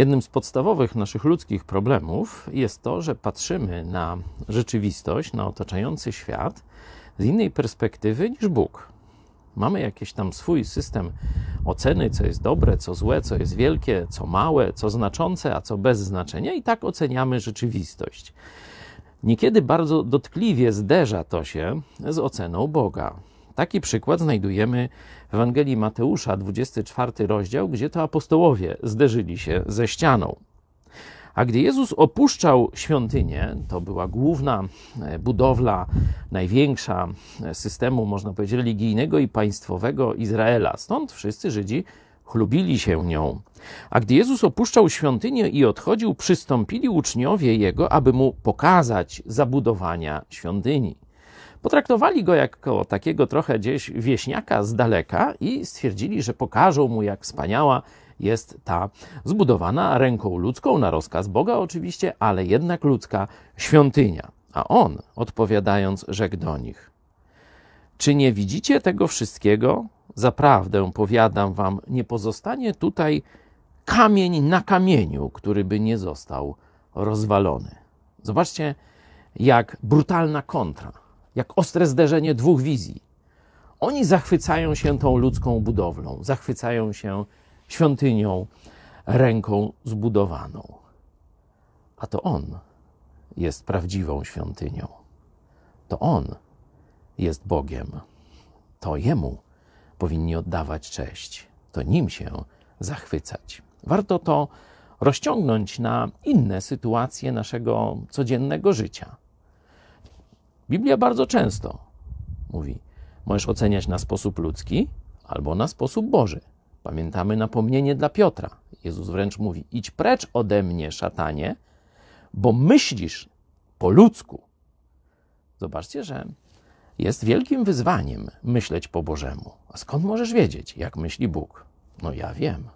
Jednym z podstawowych naszych ludzkich problemów jest to, że patrzymy na rzeczywistość, na otaczający świat z innej perspektywy niż Bóg. Mamy jakiś tam swój system oceny, co jest dobre, co złe, co jest wielkie, co małe, co znaczące, a co bez znaczenia, i tak oceniamy rzeczywistość. Niekiedy bardzo dotkliwie zderza to się z oceną Boga. Taki przykład znajdujemy w Ewangelii Mateusza, 24 rozdział, gdzie to apostołowie zderzyli się ze ścianą. A gdy Jezus opuszczał świątynię, to była główna e, budowla, największa e, systemu, można powiedzieć, religijnego i państwowego Izraela. Stąd wszyscy Żydzi chlubili się nią. A gdy Jezus opuszczał świątynię i odchodził, przystąpili uczniowie jego, aby mu pokazać zabudowania świątyni. Potraktowali go jako takiego trochę gdzieś wieśniaka z daleka i stwierdzili, że pokażą mu, jak wspaniała jest ta zbudowana ręką ludzką, na rozkaz Boga oczywiście, ale jednak ludzka świątynia. A on, odpowiadając, rzekł do nich: Czy nie widzicie tego wszystkiego? Zaprawdę powiadam wam, nie pozostanie tutaj kamień na kamieniu, który by nie został rozwalony. Zobaczcie, jak brutalna kontra, jak ostre zderzenie dwóch wizji. Oni zachwycają się tą ludzką budowlą, zachwycają się świątynią ręką zbudowaną. A to On jest prawdziwą świątynią. To On jest Bogiem. To Jemu powinni oddawać cześć. To Nim się zachwycać. Warto to rozciągnąć na inne sytuacje naszego codziennego życia. Biblia bardzo często mówi: możesz oceniać na sposób ludzki albo na sposób Boży. Pamiętamy napomnienie dla Piotra. Jezus wręcz mówi: Idź precz ode mnie, szatanie, bo myślisz po ludzku. Zobaczcie, że jest wielkim wyzwaniem myśleć po Bożemu. A skąd możesz wiedzieć, jak myśli Bóg? No ja wiem.